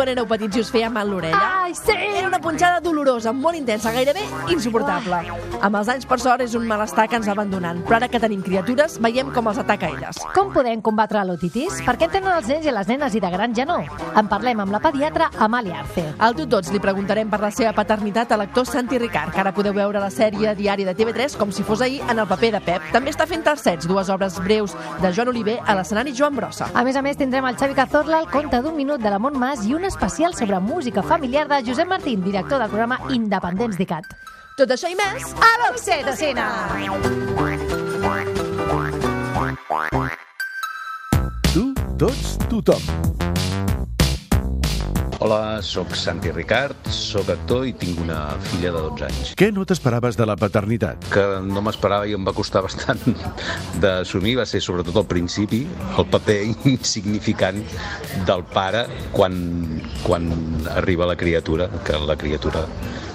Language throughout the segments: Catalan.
Quan éreu petits i us feia mal l'orella? Ai, sí! Era una punxada dolorosa, molt intensa, gairebé insuportable. Amb els anys, per sort, és un malestar que ens va abandonant. Però ara que tenim criatures, veiem com els ataca elles. Com podem combatre l'otitis? Per què en tenen els nens i les nenes i de gran ja no? En parlem amb la pediatra Amàlia Arce. Al Tu Tots li preguntarem per la seva paternitat a l'actor Santi Ricard, que ara podeu veure la sèrie diari de TV3 com si fos ahir en el paper de Pep. També està fent Tercets, dues obres breus de Joan Oliver a l'escenari Joan Brossa. A més a més, tindrem el Xavi Cazorla, el conte d'un minut de la Montmas i un especial sobre música familiar de Josep Martín, director del programa Independents d'ICAT. Tot això i més A l'Oxitocina! Tu, tots, tothom. Hola, sóc Santi Ricard, sóc actor i tinc una filla de 12 anys. Què no t'esperaves de la paternitat? Que no m'esperava i em va costar bastant d'assumir va ser sobretot al principi el paper insignificant del pare quan, quan arriba la criatura, que la criatura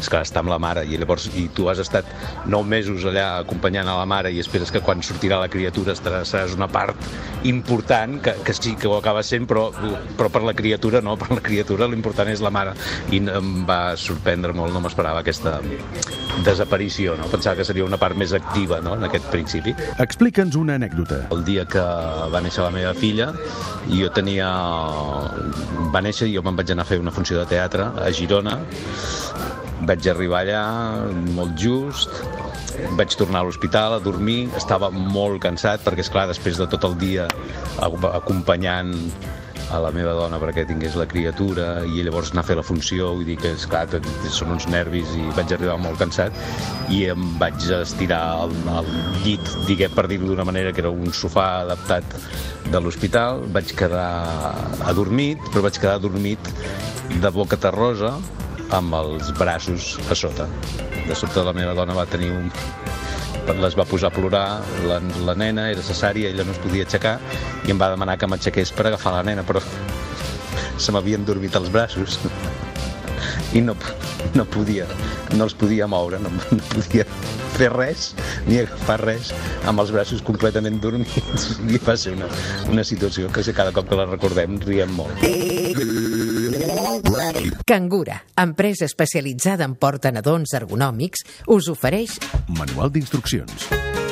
és que està amb la mare i llavors i tu has estat nou mesos allà acompanyant a la mare i esperes que quan sortirà la criatura estaràs, seràs una part important que, que sí que ho acaba sent però, però per la criatura no, per la criatura l'important és la mare i em va sorprendre molt, no m'esperava aquesta desaparició, no? pensava que seria una part més activa no? en aquest principi Explica'ns una anècdota. el dia que va néixer la meva filla jo tenia va néixer i jo me'n vaig anar a fer una funció de teatre a Girona vaig arribar allà molt just vaig tornar a l'hospital a dormir estava molt cansat perquè és clar després de tot el dia ac- acompanyant a la meva dona perquè tingués la criatura i llavors anar a fer la funció vull dir que és clar, són uns nervis i vaig arribar molt cansat i em vaig estirar al, al llit diguem per dir-ho d'una manera que era un sofà adaptat de l'hospital. Vaig quedar adormit però vaig quedar adormit de boca terrosa amb els braços a sota. De sobte la meva dona va tenir un les va posar a plorar, la, la nena era cesària, ella no es podia aixecar i em va demanar que m'aixequés per agafar la nena, però se m'havien dormit els braços. I no, no podia, no els podia moure, no, no podia fer res ni agafar res amb els braços completament dormits. I va ser una, una situació que cada cop que la recordem riem molt. Cangura, empresa especialitzada en portanadons ergonòmics, us ofereix Manual d'instruccions.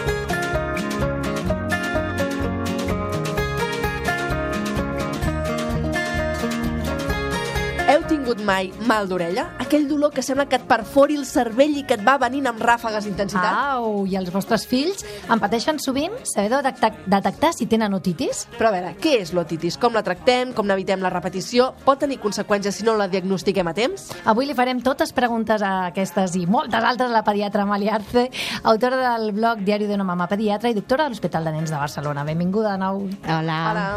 Heu tingut mai mal d'orella? Aquell dolor que sembla que et perfori el cervell i que et va venint amb ràfegues d'intensitat? Au, i els vostres fills en pateixen sovint? Sabeu detectar, detectar si tenen otitis? Però a veure, què és l'otitis? Com la tractem? Com n'evitem la repetició? Pot tenir conseqüències si no la diagnostiquem a temps? Avui li farem totes preguntes a aquestes i moltes altres a la pediatra Amalia Arce, autora del blog Diari d'una mama pediatra i doctora de l'Hospital de Nens de Barcelona. Benvinguda de nou. Hola. Ara...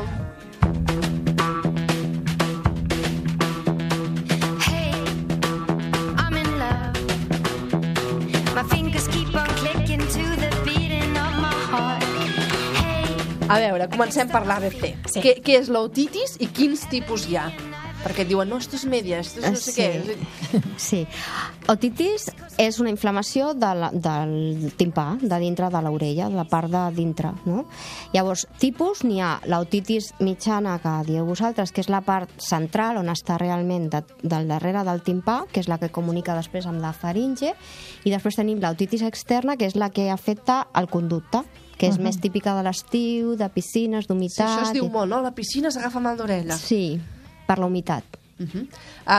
A veure, comencem per l'ABC. Sí. Què, què és l'otitis i quins tipus hi ha? Perquè et diuen, no, esto es media, esto es no sé Sí. què. Sí. Otitis és una inflamació de la, del timpà, de dintre de l'orella, de la part de dintre, no? Llavors, tipus, n'hi ha l'otitis mitjana que dieu vosaltres, que és la part central on està realment de, del darrere del timpà, que és la que comunica després amb la faringe, i després tenim l'otitis externa, que és la que afecta el conducte, que és més típica de l'estiu, de piscines, Sí, d'humitat... això es diu i- molt, no? La piscina s'agafa mal d'orella. Sí, per la humitat. Uh -huh.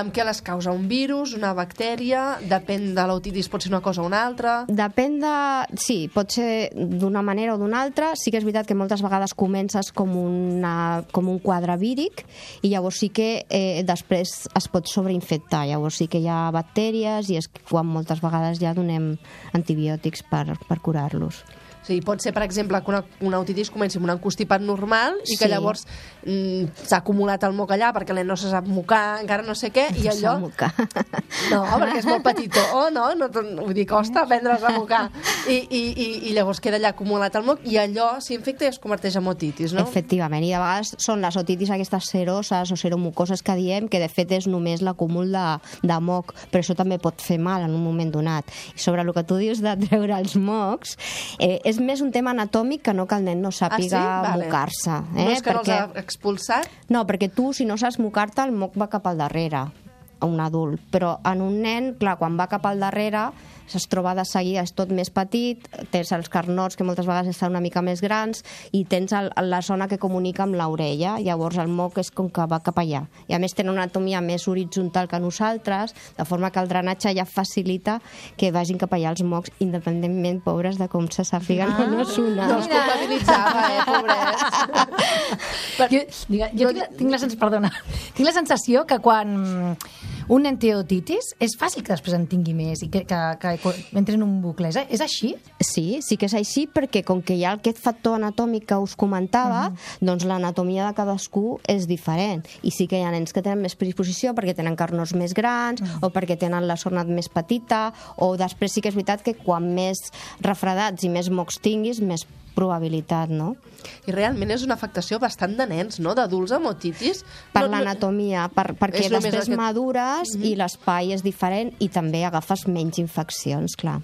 um, què les causa? Un virus, una bactèria? Depèn de l'otitis, pot ser una cosa o una altra? Depèn de... Sí, pot ser d'una manera o d'una altra. Sí que és veritat que moltes vegades comences com, una, com un quadre víric i llavors sí que eh, després es pot sobreinfectar. Llavors sí que hi ha bactèries i és quan moltes vegades ja donem antibiòtics per, per curar-los. O sigui, pot ser, per exemple, que una, una otitis comenci amb un constipat normal i que Sí. llavors mm, s'ha acumulat el moc allà perquè el nen no se sap mocar, encara no sé què, i allò... Mocar. No, perquè és molt petitó, oh, no? no vull dir, costa aprendre's a mocar. I, i, i, i llavors queda allà acumulat el moc i allò s'infecta i es converteix en otitis, no? Efectivament, i de vegades són les otitis aquestes seroses o seromucoses que diem, que de fet és només l'acúmul de, de moc, però això també pot fer mal en un moment donat. I sobre el que tu dius de treure els mocs, eh, és més un tema anatòmic que no que el nen no sàpiga Ah, Vale. mocar-se. Eh? No és que no els ha expulsat? No, perquè tu, si no saps mocar-te, el moc va cap al darrere a un adult, però en un nen, clar, quan va cap al darrere es troba de seguida, és tot més petit, tens els carnots que moltes vegades estan una mica més grans i tens el, la zona que comunica amb l'orella, llavors el moc és com que va cap allà. I a més tenen una anatomia més horitzontal que nosaltres, de forma que el drenatge ja facilita que vagin cap allà els mocs, independentment, pobres, de com se sàpiguen Ah, o no sonar. No els culpabilitzava, eh, pobrets. Jo, diga, jo tinc, la, tinc, la, sens- perdona, tinc la sensació que quan un nen té otitis és fàcil que després en tingui més i que, que, que, entri en un bucle. És, és així? Sí, sí que és així perquè com que hi ha aquest factor anatòmic que us comentava, doncs l'anatomia de cadascú és diferent. I sí que hi ha nens que tenen més predisposició perquè tenen carnors més grans o perquè tenen la zona més petita o després sí que és veritat que quan més refredats i més mocs tinguis, més probabilitat, no? I realment és una afectació bastant de nens, no? D'adults amb otitis. Per no, no- l'anatomia, per, perquè després aquest- madures i l'espai és diferent i també agafes menys infeccions, clar.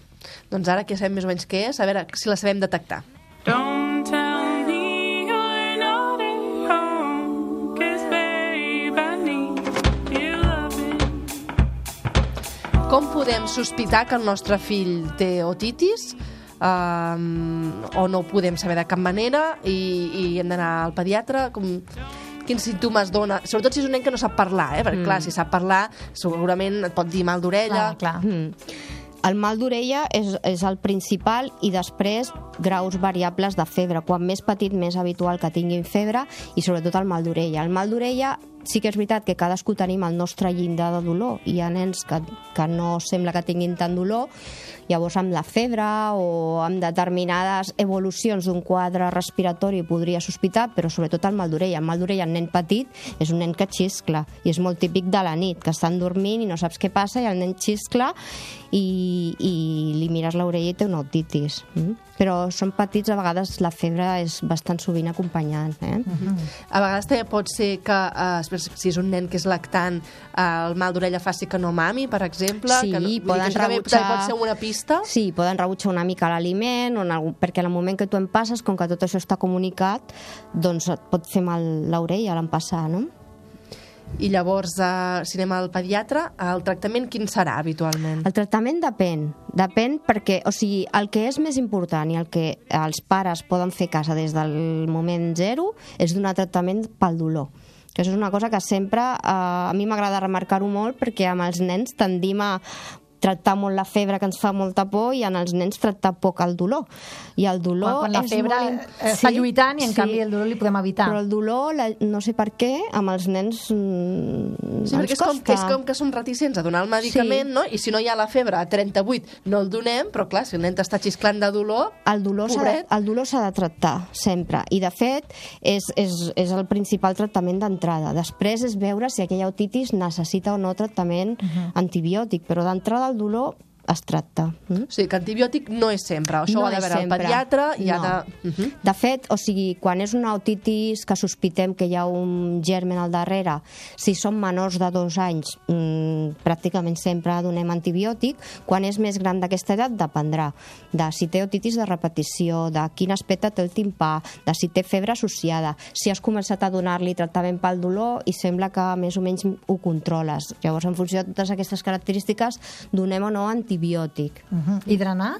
Doncs ara que sabem més o menys què és, a veure si la sabem detectar. Don't tell me you're not at home, 'cause babe, I need your loving. Com podem sospitar que el nostre fill té otitis? Um, o no ho podem saber de cap manera i, i hem d'anar al pediatre? Com, quins símptomes dona? Sobretot si és un nen que no sap parlar, eh? perquè clar, si sap parlar segurament et pot dir mal d'orella. Clar, clar. Mm. El mal d'orella és, és el principal i després graus variables de febre. Quan més petit, més habitual que tinguin febre i sobretot el mal d'orella. El mal d'orella sí que és veritat que cadascú tenim el nostre llindar de dolor. Hi ha nens que, que no sembla que tinguin tant dolor, llavors amb la febre o amb determinades evolucions d'un quadre respiratori podria sospitar, però sobretot el mal d'orella. El mal d'orella en nen petit és un nen que xiscla i és molt típic de la nit, que estan dormint i no saps què passa i el nen xiscla i, i li mires l'orella i té una otitis. Mm? Però són petits, a vegades la febre és bastant sovint acompanyant. Eh? A vegades també pot ser que, eh, si és un nen que és lactant, eh, el mal d'orella faci que no mami, per exemple. Sí, que no, poden que rebutjar- També pot ser una pista. Sí, poden rebutjar una mica l'aliment, algun, perquè en el moment que tu en passes, com que tot això està comunicat, doncs et pot fer mal l'orella l'empassar, no? I llavors, eh, si anem al pediatre, el tractament quin serà habitualment? El tractament depèn, depèn perquè, o sigui, el que és més important i el que els pares poden fer a casa des del moment zero és donar tractament pel dolor que això és una cosa que sempre eh, a mi m'agrada remarcar-ho molt perquè amb els nens tendim a tractar molt la febre que ens fa molta por i en els nens tractar poc el dolor. I el dolor Quan, quan la és febre molt... eh, està lluitant i en canvi el dolor li podem evitar. Però el dolor, la, no sé per què, amb els nens mm, Sí, ens és com, és com que som reticents a donar el medicament, Sí. no? I si no hi ha la febre a 38, no el donem, però clar, si el nen t'està xisclant de dolor... el dolor s'ha de, Pobret. el dolor s'ha de tractar sempre i de fet és, és, és el principal tractament d'entrada després és veure si aquella otitis necessita o no tractament antibiòtic però d'entrada el dolor es tracta mm? O sigui, que antibiòtic no és sempre. Això ho ha de veure el pediatre i ha No. de... Uh -huh. De fet, o sigui, quan és una otitis que sospitem que hi ha un germen al darrere, si són menors de dos anys, mmm, pràcticament sempre donem antibiòtic. Quan és més gran d'aquesta edat, dependrà de si té otitis de repetició, de quin aspecte té el timpà, de si té febre associada, si has començat a donar-li tractament pel dolor i sembla que més o menys ho controles. Llavors, en funció de totes aquestes característiques, donem o no antibiòtic. Uh -huh. I drenar?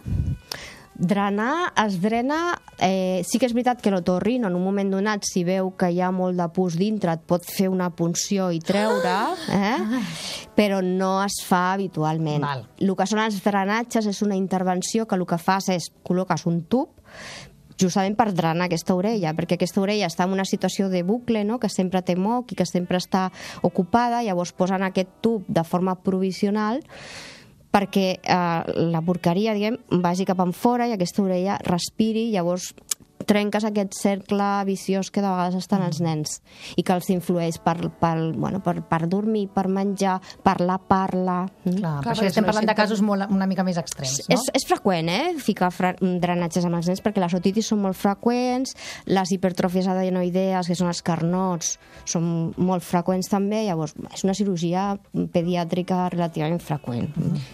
Drenar, es drena... Eh, sí que és veritat que l'otorrino, en un moment donat, si veu que hi ha molt de pus dintre, et pot fer una punció i treure, eh? però no es fa habitualment. Val. El que són els drenatges és una intervenció que el que fas és col·loques un tub justament per drenar aquesta orella, perquè aquesta orella està en una situació de bucle, no?, que sempre té moc i que sempre està ocupada, llavors posen aquest tub de forma provisional perquè eh, la porqueria, diguem, vagi cap en fora i aquesta orella respiri, llavors trenques aquest cercle viciós que de vegades estan els nens i que els influeix per, per, bueno, per, per dormir, per menjar, parlar, parla... Mm? Clar, per Clar, això estem parlant de casos molt, una mica més extrems, no? És, és freqüent, eh, ficar fra drenatges amb els nens perquè les otitis són molt freqüents, les hipertròfies adenoidees, que són els carnots, són molt freqüents també, llavors és una cirurgia pediàtrica relativament freqüent.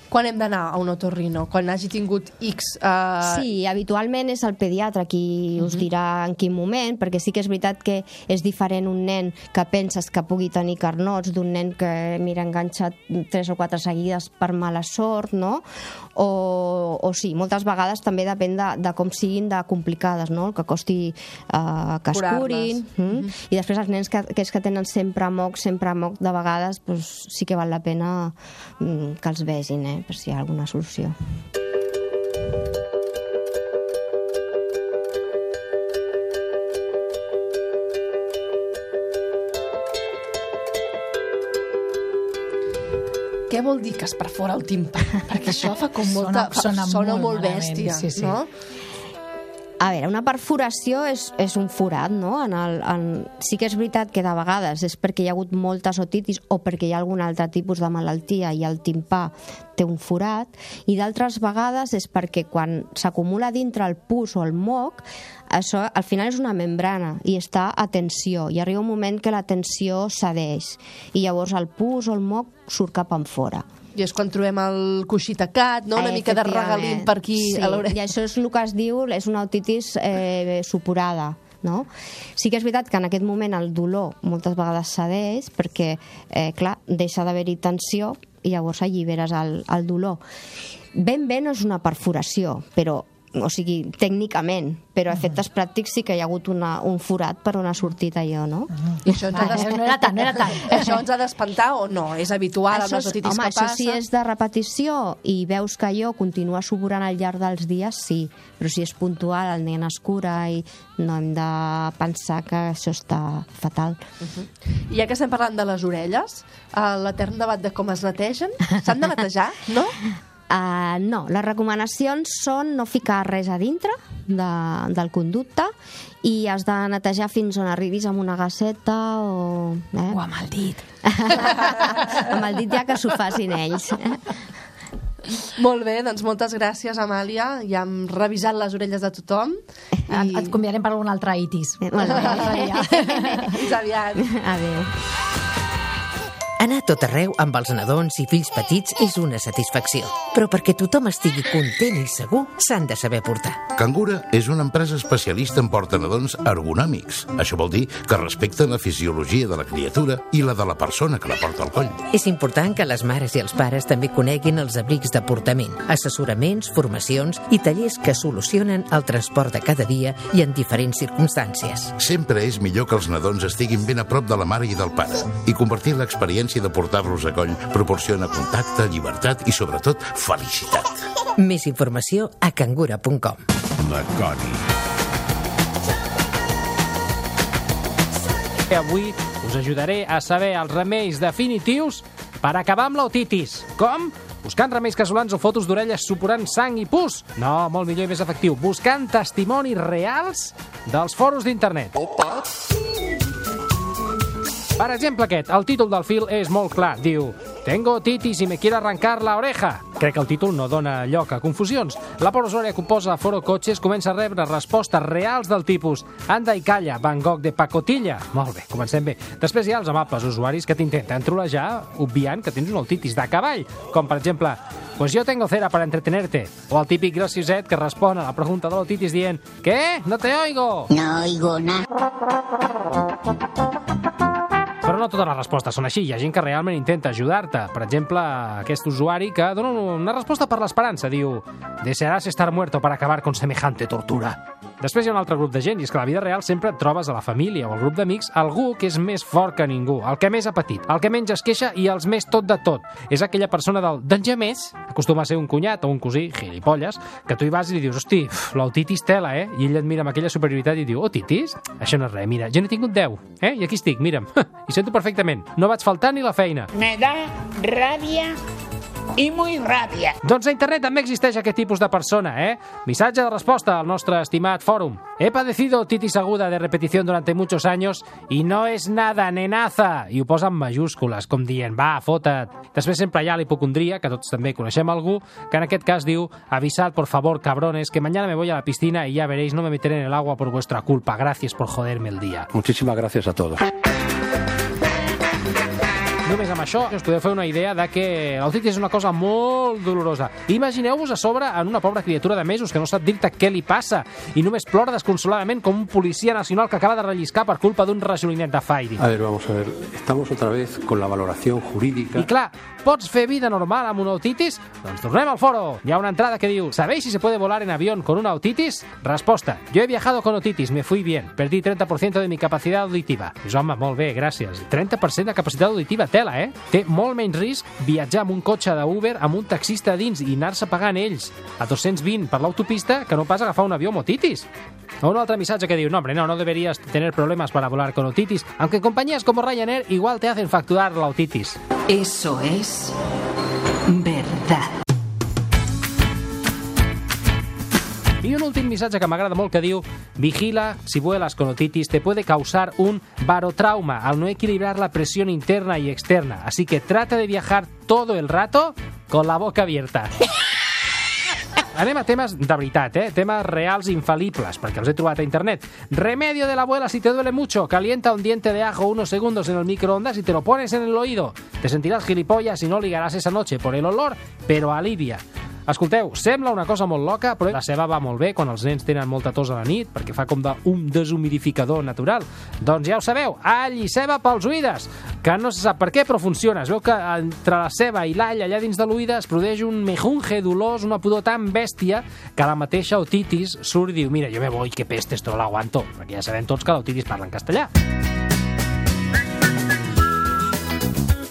Quan hem d'anar a un otorrino? Quan hagi tingut X... Uh, Sí, habitualment és el pediatre qui us dirà en quin moment, perquè sí que és veritat que és diferent un nen que penses que pugui tenir carnots d'un nen que, mira, enganxa tres o quatre seguides per mala sort, no? O, o sí, moltes vegades també depèn de, de com siguin de complicades, no? El que costi uh, que es curin. Mm? I després els nens que, aquests que tenen sempre moc, sempre moc, de vegades pues, sí que val la pena mm, que els vegin, eh? per si hi ha alguna solució. Vol dir que es perfora el timpà? Perquè això fa com molta... Sona- sona molt molt malament, bèstia, sí, sí. no? A veure, una perforació és, és un forat, no? En el, en... Sí que és veritat que de vegades és perquè hi ha hagut moltes otitis o perquè hi ha algun altre tipus de malaltia i el timpà té un forat, i d'altres vegades és perquè quan s'acumula dintre el pus o el moc, això al final és una membrana i està a tensió, i arriba un moment que la tensió cedeix, i llavors el pus o el moc surt cap en fora. I és quan trobem el coixí tacat, no? Una mica de regalín per aquí sí, a l'orella. I això és el que es diu, és una otitis eh, supurada. No? Sí que és veritat que en aquest moment el dolor moltes vegades cedeix perquè, eh, clar, deixa d'haver-hi tensió i llavors alliberes el, el dolor. Ben bé no és una perforació, però o sigui, tècnicament, però a efectes pràctics sí que hi ha hagut una, un forat per on ha sortit allò, no? I això ens ha Ah, no era tant, no era tant. Això ens ha d'espantar o no? És habitual amb les és, otitis home, que això passa? si és de repetició i veus que allò continua suburant al llarg dels dies, sí. Però si és puntual, el nen es cura i no hem de pensar que això està fatal. I ja que estem parlant de les orelles, uh, l'etern debat de com es netegen, s'han de netejar, no? Uh, no, les recomanacions són no ficar res a dintre de, del conducte i has de netejar fins on arribis amb una gasseta o... Eh? O amb el dit. amb el dit ja que s'ho facin ells. Molt bé, doncs moltes gràcies, Amàlia. Ja hem revisat les orelles de tothom. Et, et convidarem per algun altre itis. Molt bé. Un. Fins aviat. Adéu. Anar tot arreu amb els nadons i fills petits és una satisfacció. Però perquè tothom estigui content i segur, s'han de saber portar. Cangura és una empresa especialista en portanadons ergonòmics. Això vol dir que respecten la fisiologia de la criatura i la de la persona que la porta al coll. És important que les mares i els pares també coneguin els abrics de portament, assessoraments, formacions i tallers que solucionen el transport de cada dia i en diferents circumstàncies. Sempre és millor que els nadons estiguin ben a prop de la mare i del pare. I compartir l'experiència de portar-los a coll proporciona contacte, llibertat i, sobretot, felicitat. Més informació a cangura.com. La Coni. Avui us ajudaré a saber els remeis definitius per acabar amb l'otitis. Com? Buscant remeis casolans o fotos d'orelles suporant sang i pus? No, molt millor i més efectiu. Buscant testimonis reals dels foros d'internet. Opa! Per exemple aquest, el títol del fil és molt clar. Diu, tengo otitis y me quiere arrancar la oreja. Crec que el títol no dona lloc a confusions. La pobra usuària que posa Foro Cotxes comença a rebre respostes reals del tipus Anda i calla, Van Gogh de pacotilla. Molt bé, comencem bé. Després hi ha els amables usuaris que t'intenten trolejar obviant que tens una otitis de cavall, com per exemple Pues yo tengo cera para entretenerte. O el típic gracioset que respon a la pregunta de l'otitis dient ¿Qué? No te oigo. No oigo nada. Totes les respostes són així. Hi ha gent que realment intenta ajudar-te. Per exemple, aquest usuari que dona una resposta per l'esperança. Diu, desearás estar muerto para acabar con semejante tortura. Després hi ha un altre grup de gent, i és que a la vida real sempre trobes a la família o al grup d'amics algú que és més fort que ningú, el que més ha patit, el que menys es queixa i els més tot de tot. És aquella persona del doncs més, acostuma a ser un cunyat o un cosí, gilipolles, que tu hi vas i li dius, hosti, uf, l'otitis tela, eh? I ell et mira amb aquella superioritat i diu, otitis? Això no és res, mira, jo n'he tingut 10, eh? I aquí estic, mira'm, i sento perfectament, no vaig faltar ni la feina. Me da rabia y muy rabia. Doncs a internet també existeix aquest tipus de persona, eh? Missatge de resposta al nostre estimat fòrum. He padecido otitis aguda de repetición durante muchos años y no es nada, nenaza. I ho posa en majúscules, com dient, va, fota't. Després sempre hi ha l'hipocondria, que tots també coneixem algú, que en aquest cas diu, avisad, por favor, cabrones, que mañana me voy a la piscina y ya veréis, no me meteré en el agua por vuestra culpa. Gracias por joderme el día. Muchísimas gracias a todos. Això us podeu fer una idea de que l'otitis és una cosa molt dolorosa. Imagineu-vos a sobre en una pobra criatura de mesos que no sap dir-te què li passa i només plora desconsoladament com un policia nacional que acaba de relliscar per culpa d'un rajolinet de Fairy. A ver, vamos a ver. Estamos otra vez con la valoración jurídica. I clar, pots fer vida normal amb una otitis? Doncs tornem al foro. Hi ha una entrada que diu ¿Sabéis si se puede volar en avión con una otitis? Resposta. Yo he viajado con otitis, me fui bien. Perdí 30% de mi capacidad auditiva. Dius, home, molt bé, gràcies. 30% de capacitat auditiva, tela, eh? Té molt menys risc viatjar amb un cotxe d'Uber amb un taxista dins i anar-se pagant ells a 220 per l'autopista que no pas agafar un avió amb otitis. O un altre missatge que diu, no, hombre, no, no deberías tener problemas para volar con otitis, aunque compañías como Ryanair igual te hacen facturar la otitis. Eso es verdad. Y un último missatge que m'agrada molt que diu Vigila, si vuelas con otitis te puede causar un barotrauma al no equilibrar la presión interna y externa. Así que trata de viajar todo el rato con la boca abierta. Anem a temes de veritat, eh? Temes reals infalibles, perquè els he trobat a internet. Remedio de la abuela si te duele mucho. Calienta un diente de ajo unos segundos en el microondas y te lo pones en el oído. Te sentirás gilipollas y no ligarás esa noche por el olor, pero alivia. Escolteu, sembla una cosa molt loca, però la ceba va molt bé quan els nens tenen molta tos a la nit, perquè fa com d'un deshumidificador natural. Doncs ja ho sabeu, all i ceba pels oïdes, que no se sap per què, però funciona. Es veu que entre la ceba i l'all allà dins de l'oïda es produeix un mejunge dolós, una pudor tan bèstia, que la mateixa otitis surt i diu, mira, jo me voy, que peste, esto lo aguanto. Perquè ja sabem tots que l'otitis parla en castellà.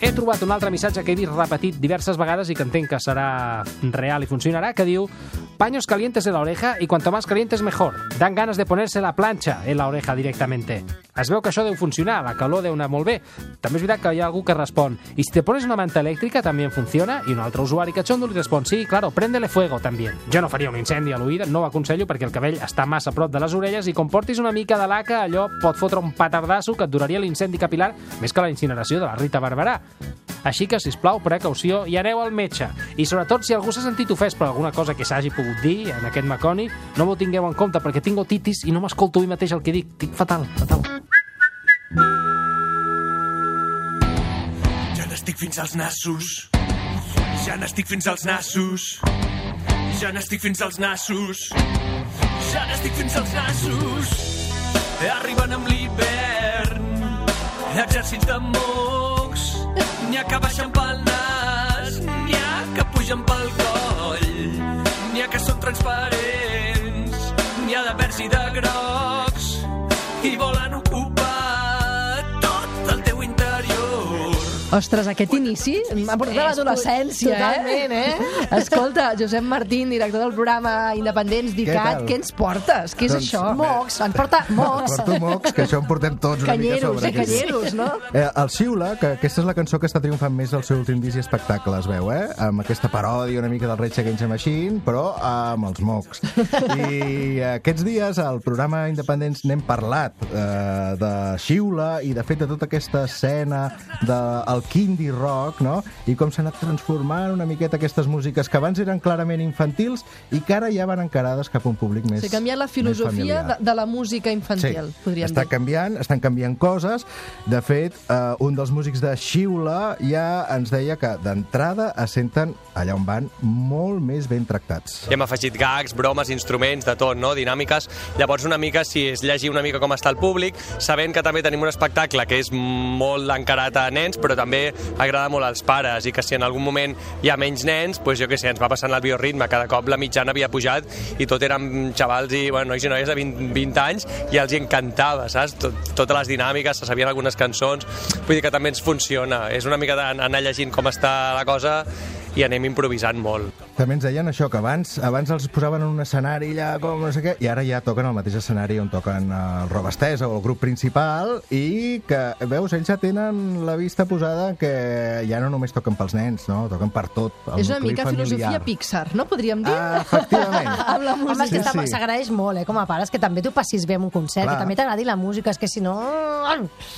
He trobat un altre missatge que he vist repetit diverses vegades i que entenc que serà real i funcionarà, que diu paños calientes en la oreja y cuanto más calientes mejor. Dan ganas de ponerse la plancha en la oreja directamente. Es veu que això deu funcionar, la calor deu anar molt bé. També és veritat que hi ha algú que respon i si te pones una manta elèctrica també funciona i un altre usuari cachondo li respon sí, claro, préndele fuego també. Jo no faria un incendi a l'oïda, no ho aconsello perquè el cabell està massa a prop de les orelles i com portis una mica de laca allò pot fotre un petardasso que et duraria l'incendi capilar més que la incineració de la Rita Barberà. Així que, si plau, precaució i aneu al metge. I sobretot, si algú s'ha sentit ofès per alguna cosa que s'hagi pogut dir en aquest maconi, no m'ho tingueu en compte perquè tinc otitis i no m'escolto avui mateix el que dic. Dic fatal, fatal. Ja n'estic fins als nassos. Ja n'estic fins als nassos. Ja n'estic fins als nassos. Ja n'estic fins als nassos. Arriben amb l'hivern. Exèrcits de mocs. N'hi ha que baixen pel nas. N'hi ha que pugen pel coll. N'hi ha que són transparents. N'hi ha de verds i de grocs. I volen Ostres, aquest inici m'ha portat a l'adolescència, totalment, eh? Escolta, Josep Martín, director del programa Independents d'ICAT, tal? què ens portes? Què és Doncs, això? Mocs, ens porta mocs. Porto mocs, que això en portem tots una mica Canyeros, sobre. eh, canyeros, no? Eh, el Xiula, que aquesta és la cançó que està triomfant més al seu últim disc i espectacle, es veu, eh? Amb aquesta paròdia una mica del Rage Against the Machine, però amb els mocs. I aquests dies al programa Independents n'hem parlat eh, de Xiula i de fet de tota aquesta escena del kindie rock, no? I com s'ha anat transformant una miqueta aquestes músiques que abans eren clarament infantils i que ara ja van encarades cap a un públic més sigui, canviar la filosofia de, de la música infantil, podríem està dir. canviant, estan canviant coses. De fet, eh, un dels músics de Xiula ja ens deia que d'entrada es senten allà on van molt més ben tractats. Hi hem afegit gags, bromes, instruments, de tot, no? dinàmiques. Llavors, una mica, si es llegir una mica com està el públic, sabent que també tenim un espectacle que és molt encarat a nens, però també agrada molt als pares, i que si en algun moment hi ha menys nens, doncs jo què sé, ens va passant el bioritme, cada cop la mitjana havia pujat i tot eren xavals i bueno, nois i noies de 20, 20 anys i els hi encantava, saps? Tot, totes les dinàmiques, se sabien algunes cançons, vull dir que també ens funciona. És una mica d'anar llegint com està la cosa i anem improvisant molt. També ens deien això, que abans abans els posaven en un escenari allà com no sé què, i ara ja toquen al mateix escenari on toquen el Roba Estesa o el grup principal, i que, veus, ells ja tenen la vista posada que ja no només toquen pels nens, no? Toquen per tot, el És una mica familiar. filosofia Pixar, no? Podríem dir? Ah, efectivament. Amb la Home, és música. que Sí, sí, sí. s'agraeix molt, eh, com a pares, que també t'ho passis bé en un concert, Clar. que també t'agradi la música, és que si no...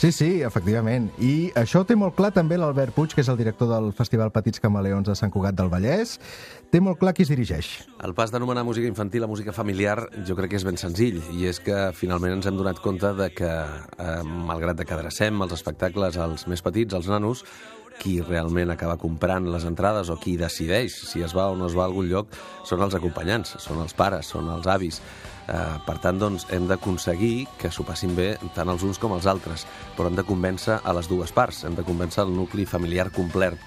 Sí, sí, efectivament. I això ho té molt clar també l'Albert Puig, que és el director del Festival Petits Camaleons de Sant Cugat del Vallès. Té molt clar qui es dirigeix. El pas d'anomenar música infantil a música familiar jo crec que és ben senzill i és que finalment ens hem donat compte de que, eh, malgrat de que adrecem els espectacles als més petits, als nanos, qui realment acaba comprant les entrades o qui decideix si es va o no es va a algun lloc són els acompanyants, són els pares, són els avis. Eh, per tant, doncs, hem d'aconseguir que s'ho passin bé tant els uns com els altres, però hem de convèncer a les dues parts, hem de convèncer el nucli familiar complet.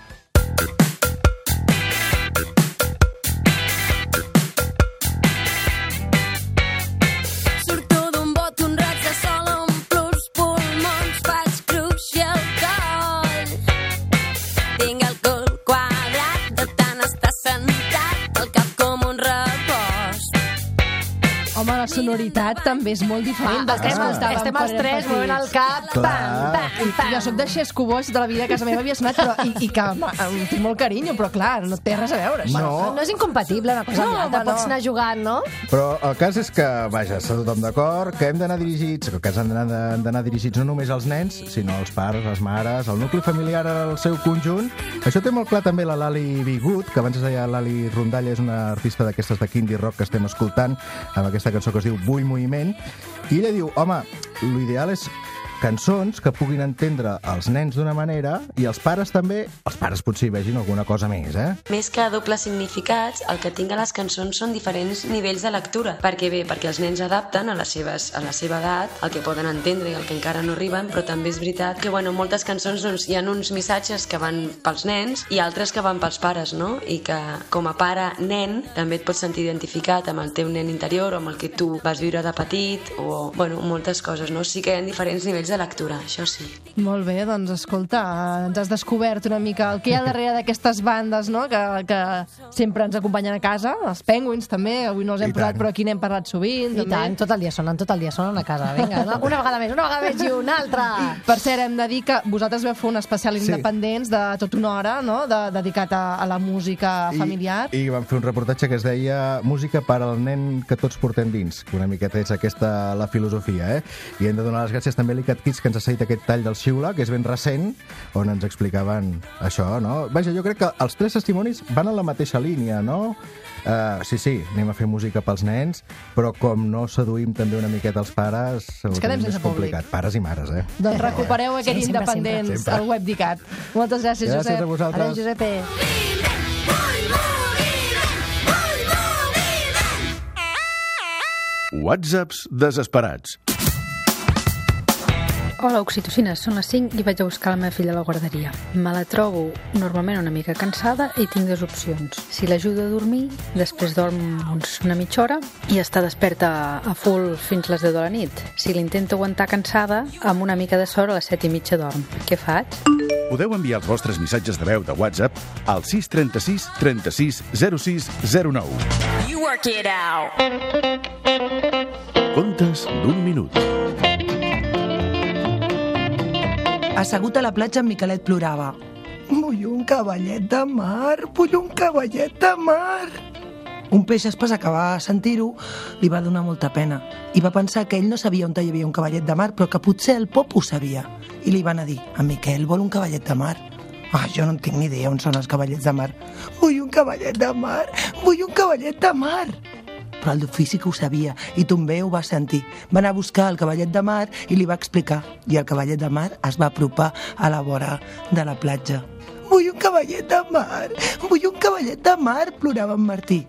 Sonoritat també és molt diferent. Ah, estem els- estem els tres movent el cap, pam, pam, pam. Jo sóc de Xesco Boix, de la vida a casa meva havia sonat, però, i, i que em tinc molt carinyo, però clar, no té res a veure. això. No, no és incompatible una cosa No, amb l'altra, home, pots no. anar jugant, no? Però el cas és que, vaja, està tothom d'acord, que hem d'anar dirigits, que han d'anar han d'anar dirigits no només als nens, sinó als pares, les mares, el nucli familiar al seu conjunt. Això té molt clar també la Lali Bigut, que abans es deia Lali Rondalla, és una artista d'aquestes de indie rock que estem escoltant, amb aquesta cançó que es diu Vull Moviment, i ella diu, home, l'ideal és cançons que puguin entendre els nens d'una manera i els pares també, els pares potser hi vegin alguna cosa més, eh? Més que dobles significats, el que tinc a les cançons són diferents nivells de lectura. Perquè bé, perquè els nens adapten a, les seves, a la seva edat, el que poden entendre i el que encara no arriben, però també és veritat que bueno, moltes cançons doncs, hi ha uns missatges que van pels nens i altres que van pels pares, no? I que com a pare-nen també et pots sentir identificat amb el teu nen interior o amb el que tu vas viure de petit o bueno, moltes coses, no? Sí que hi ha diferents nivells de lectura, això sí. Molt bé, doncs escolta, ens has descobert una mica el que hi ha darrere d'aquestes bandes, no?, que, que sempre ens acompanyen a casa, els Penguins també, avui no els hem I posat, tant. però aquí n'hem parlat sovint. I també. tant, tot el dia sonen, tot el dia sonen a casa. Vinga, una, una vegada més, una vegada més i una altra. Per cert, hem de dir que vosaltres veu fer un especial Sí. independents de tot una hora, no?, de, dedicat a, a la música familiar. I vam fer un reportatge que es deia Música per al nen que tots portem dins, que una miqueta és aquesta la filosofia, eh? I hem de donar les gràcies també a l'Icat Kids que ens ha cedit aquest tall del Xiula, que és ben recent, on ens explicaven això, no? Vaja, jo crec que els tres testimonis van en la mateixa línia, no? Uh, sí, sí, anem a fer música pels nens, però com no seduïm també una miqueta els pares, ho quedem tenim sense més complicat. Pares i mares, eh? Doncs recupereu aquest Sí, sempre, independents sempre. al web d'ICAT. Moltes gràcies, Gràcies Josep. a vosaltres. Adéu, Josepe. Whatsapps desesperats. Hola, oxitocines, són les 5 i vaig a buscar la meva filla a la guarderia. Me la trobo normalment una mica cansada i tinc dues opcions. Si l'ajudo a dormir, després dorm uns una mitja hora i està desperta a full fins les 10 de la nit. Si l'intento aguantar cansada, amb una mica de sort a les 7 i mitja dorm. Què faig? Podeu enviar els vostres missatges de veu de WhatsApp al 636 36 06 09. You work it out. Contes d'un minut. Assegut a la platja, en Miquelet plorava. Vull un cavallet de mar, vull un cavallet de mar. Un peix espasa que va sentir-ho li va donar molta pena i va pensar que ell no sabia on hi havia un cavallet de mar, però que potser el pop ho sabia. I li van a dir, en Miquel vol un cavallet de mar. Ah, jo no en tinc ni idea on són els cavallets de mar. Vull un cavallet de mar, vull un cavallet de mar però el que ho sabia i també ho va sentir. Va anar a buscar el cavallet de mar i li va explicar. I el cavallet de mar es va apropar a la vora de la platja. Vull un cavallet de mar, vull un cavallet de mar, plorava en Martí.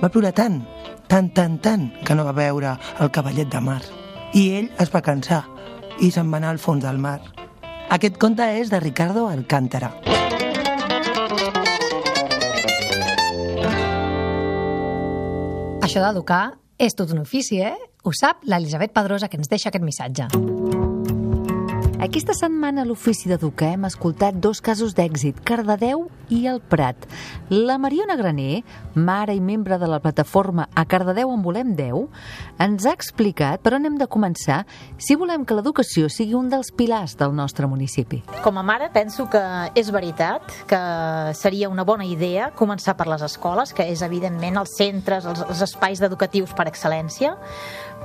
Va plorar tant, tant, tant, tant, que no va veure el cavallet de mar. I ell es va cansar i se'n va anar al fons del mar. Aquest conte és de Ricardo Alcántara. Això d'educar és tot un ofici, eh? Ho sap l'Elisabet Pedrosa, que ens deixa aquest missatge. Aquest Aquesta setmana a l'Ofici d'Educar hem escoltat dos casos d'èxit, Cardedeu i el Prat. La Mariona Graner, mare i membre de la plataforma A Cardedeu en volem 10, ens ha explicat per on hem de començar si volem que l'educació sigui un dels pilars del nostre municipi. Com a mare penso que és veritat que seria una bona idea començar per les escoles, que és evidentment els centres, els, els espais educatius per excel·lència,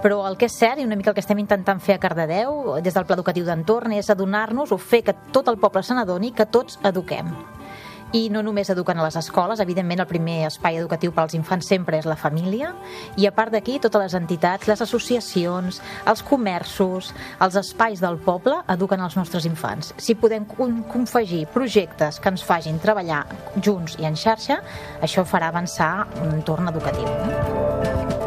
però el que és cert i una mica el que estem intentant fer a Cardedeu des del Pla Educatiu d'Entorn és adonar-nos o fer que tot el poble se n'adoni que tots eduquem i no només eduquen a les escoles, evidentment el primer espai educatiu per als infants sempre és la família, i a part d'aquí totes les entitats, les associacions, els comerços, els espais del poble eduquen els nostres infants. Si podem con- confegir projectes que ens fagin treballar junts i en xarxa, això farà avançar un entorn educatiu.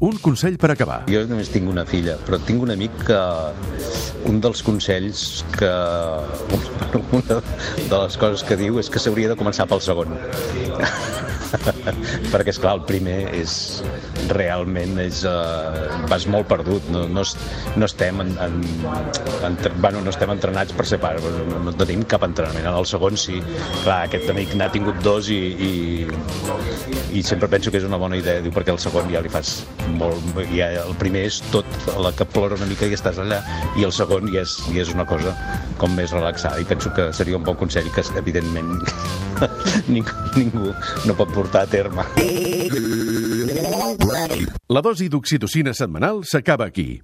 Un consell per acabar. Jo només tinc una filla, però tinc un amic que un dels consells que una de les coses que diu és que s'hauria de començar pel segon perquè és clar el primer és realment és, uh, vas molt perdut. No, no, no estem en, en, en, bueno, no estem entrenats per ser pares. No, no tenim cap entrenament. En el segon sí, clar, aquest amic n'ha tingut dos i, i, i sempre penso que és una bona idea diu, perquè el segon ja li fas molt ja, el primer és tot la que plora una mica i estàs allà i el segon ja és, ja és una cosa com més relaxada. I penso que seria un bon consell que evidentment ningú, ningú no pot portar a terme La dosi d'oxitocina setmanal s'acaba aquí.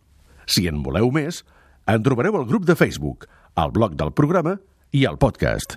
Si en voleu més, en trobareu al grup de Facebook, al blog del programa i al podcast.